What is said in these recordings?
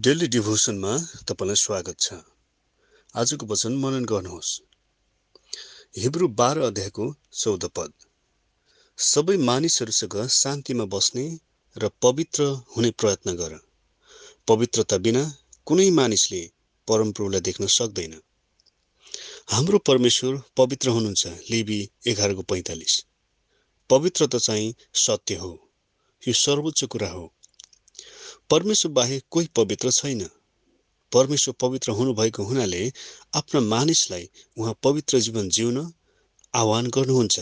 Daily डिभोसनमा तपाईँलाई स्वागत छ। आजको वचन मनन गर्नुहोस्। हिब्रू बाह्र अध्यायको चौध पद। सबै मानिसहरूसँग शान्तिमा बस्ने र पवित्र हुने प्रयत्न गर। पवित्रता बिना कुनै मानिसले परमप्रभुलाई देख्न सक्दैन। हाम्रो परमेश्वर पवित्र हुनुहुन्छ लिबी एघारको पैँतालिस। पवित्रता चाहिँ सत्य हो। यो सर्वोच्च कुरा हो। परमेश्वर बाहेक कोही पवित्र छैन। परमेश्वर पवित्र हुनुभएको हुनाले आफ्ना मानिसलाई उहाँ पवित्र जीवन जिउन आह्वान गर्नुहुन्छ।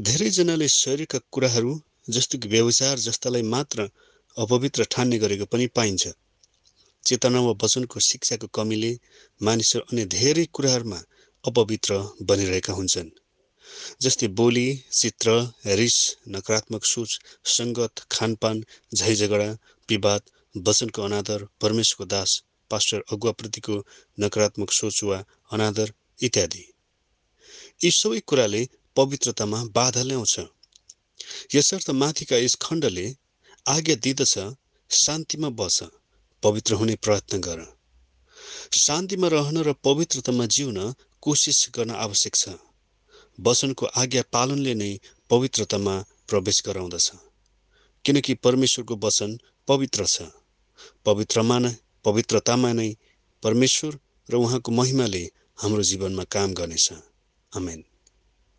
धेरैजनाले शरीरका कुराहरू जस्तो कि व्यवचार जस्तालाई मात्र अपवित्र ठान्ने गरेको पनि पाइन्छ। चेतना वा वचनको शिक्षाको कमीले मानिसहरू अन्य धेरै कुराहरूमा अपवित्र बनिरहेका हुन्छन्। जस्तै बोली चित्र रिस नकारात्मक सोच सङ्गत खानपान झैझगडा विवाद वचनको अनादर परमेश्वरको दास पास्टर अगुवाप्रतिको नकारात्मक सोच वा अनादर इत्यादि। यी सबै कुराले पवित्रतामा बाधा ल्याउँछ। यसर्थ माथिका यस खण्डले आज्ञा दिँदछ शान्तिमा बस पवित्र हुने प्रयत्न गर। शान्तिमा रहन र पवित्रतामा जिउन कोसिस गर्न आवश्यक छ। वचनको आज्ञा पालनले नै पवित्रतामा प्रवेश गराउँदछ। किनकि परमेश्वरको वचन पवित्र छ। पवित्रमा नै पवित्रतामा नै परमेश्वर र उहाँको महिमाले हाम्रो जीवनमा काम गर्नेछ। आमेन।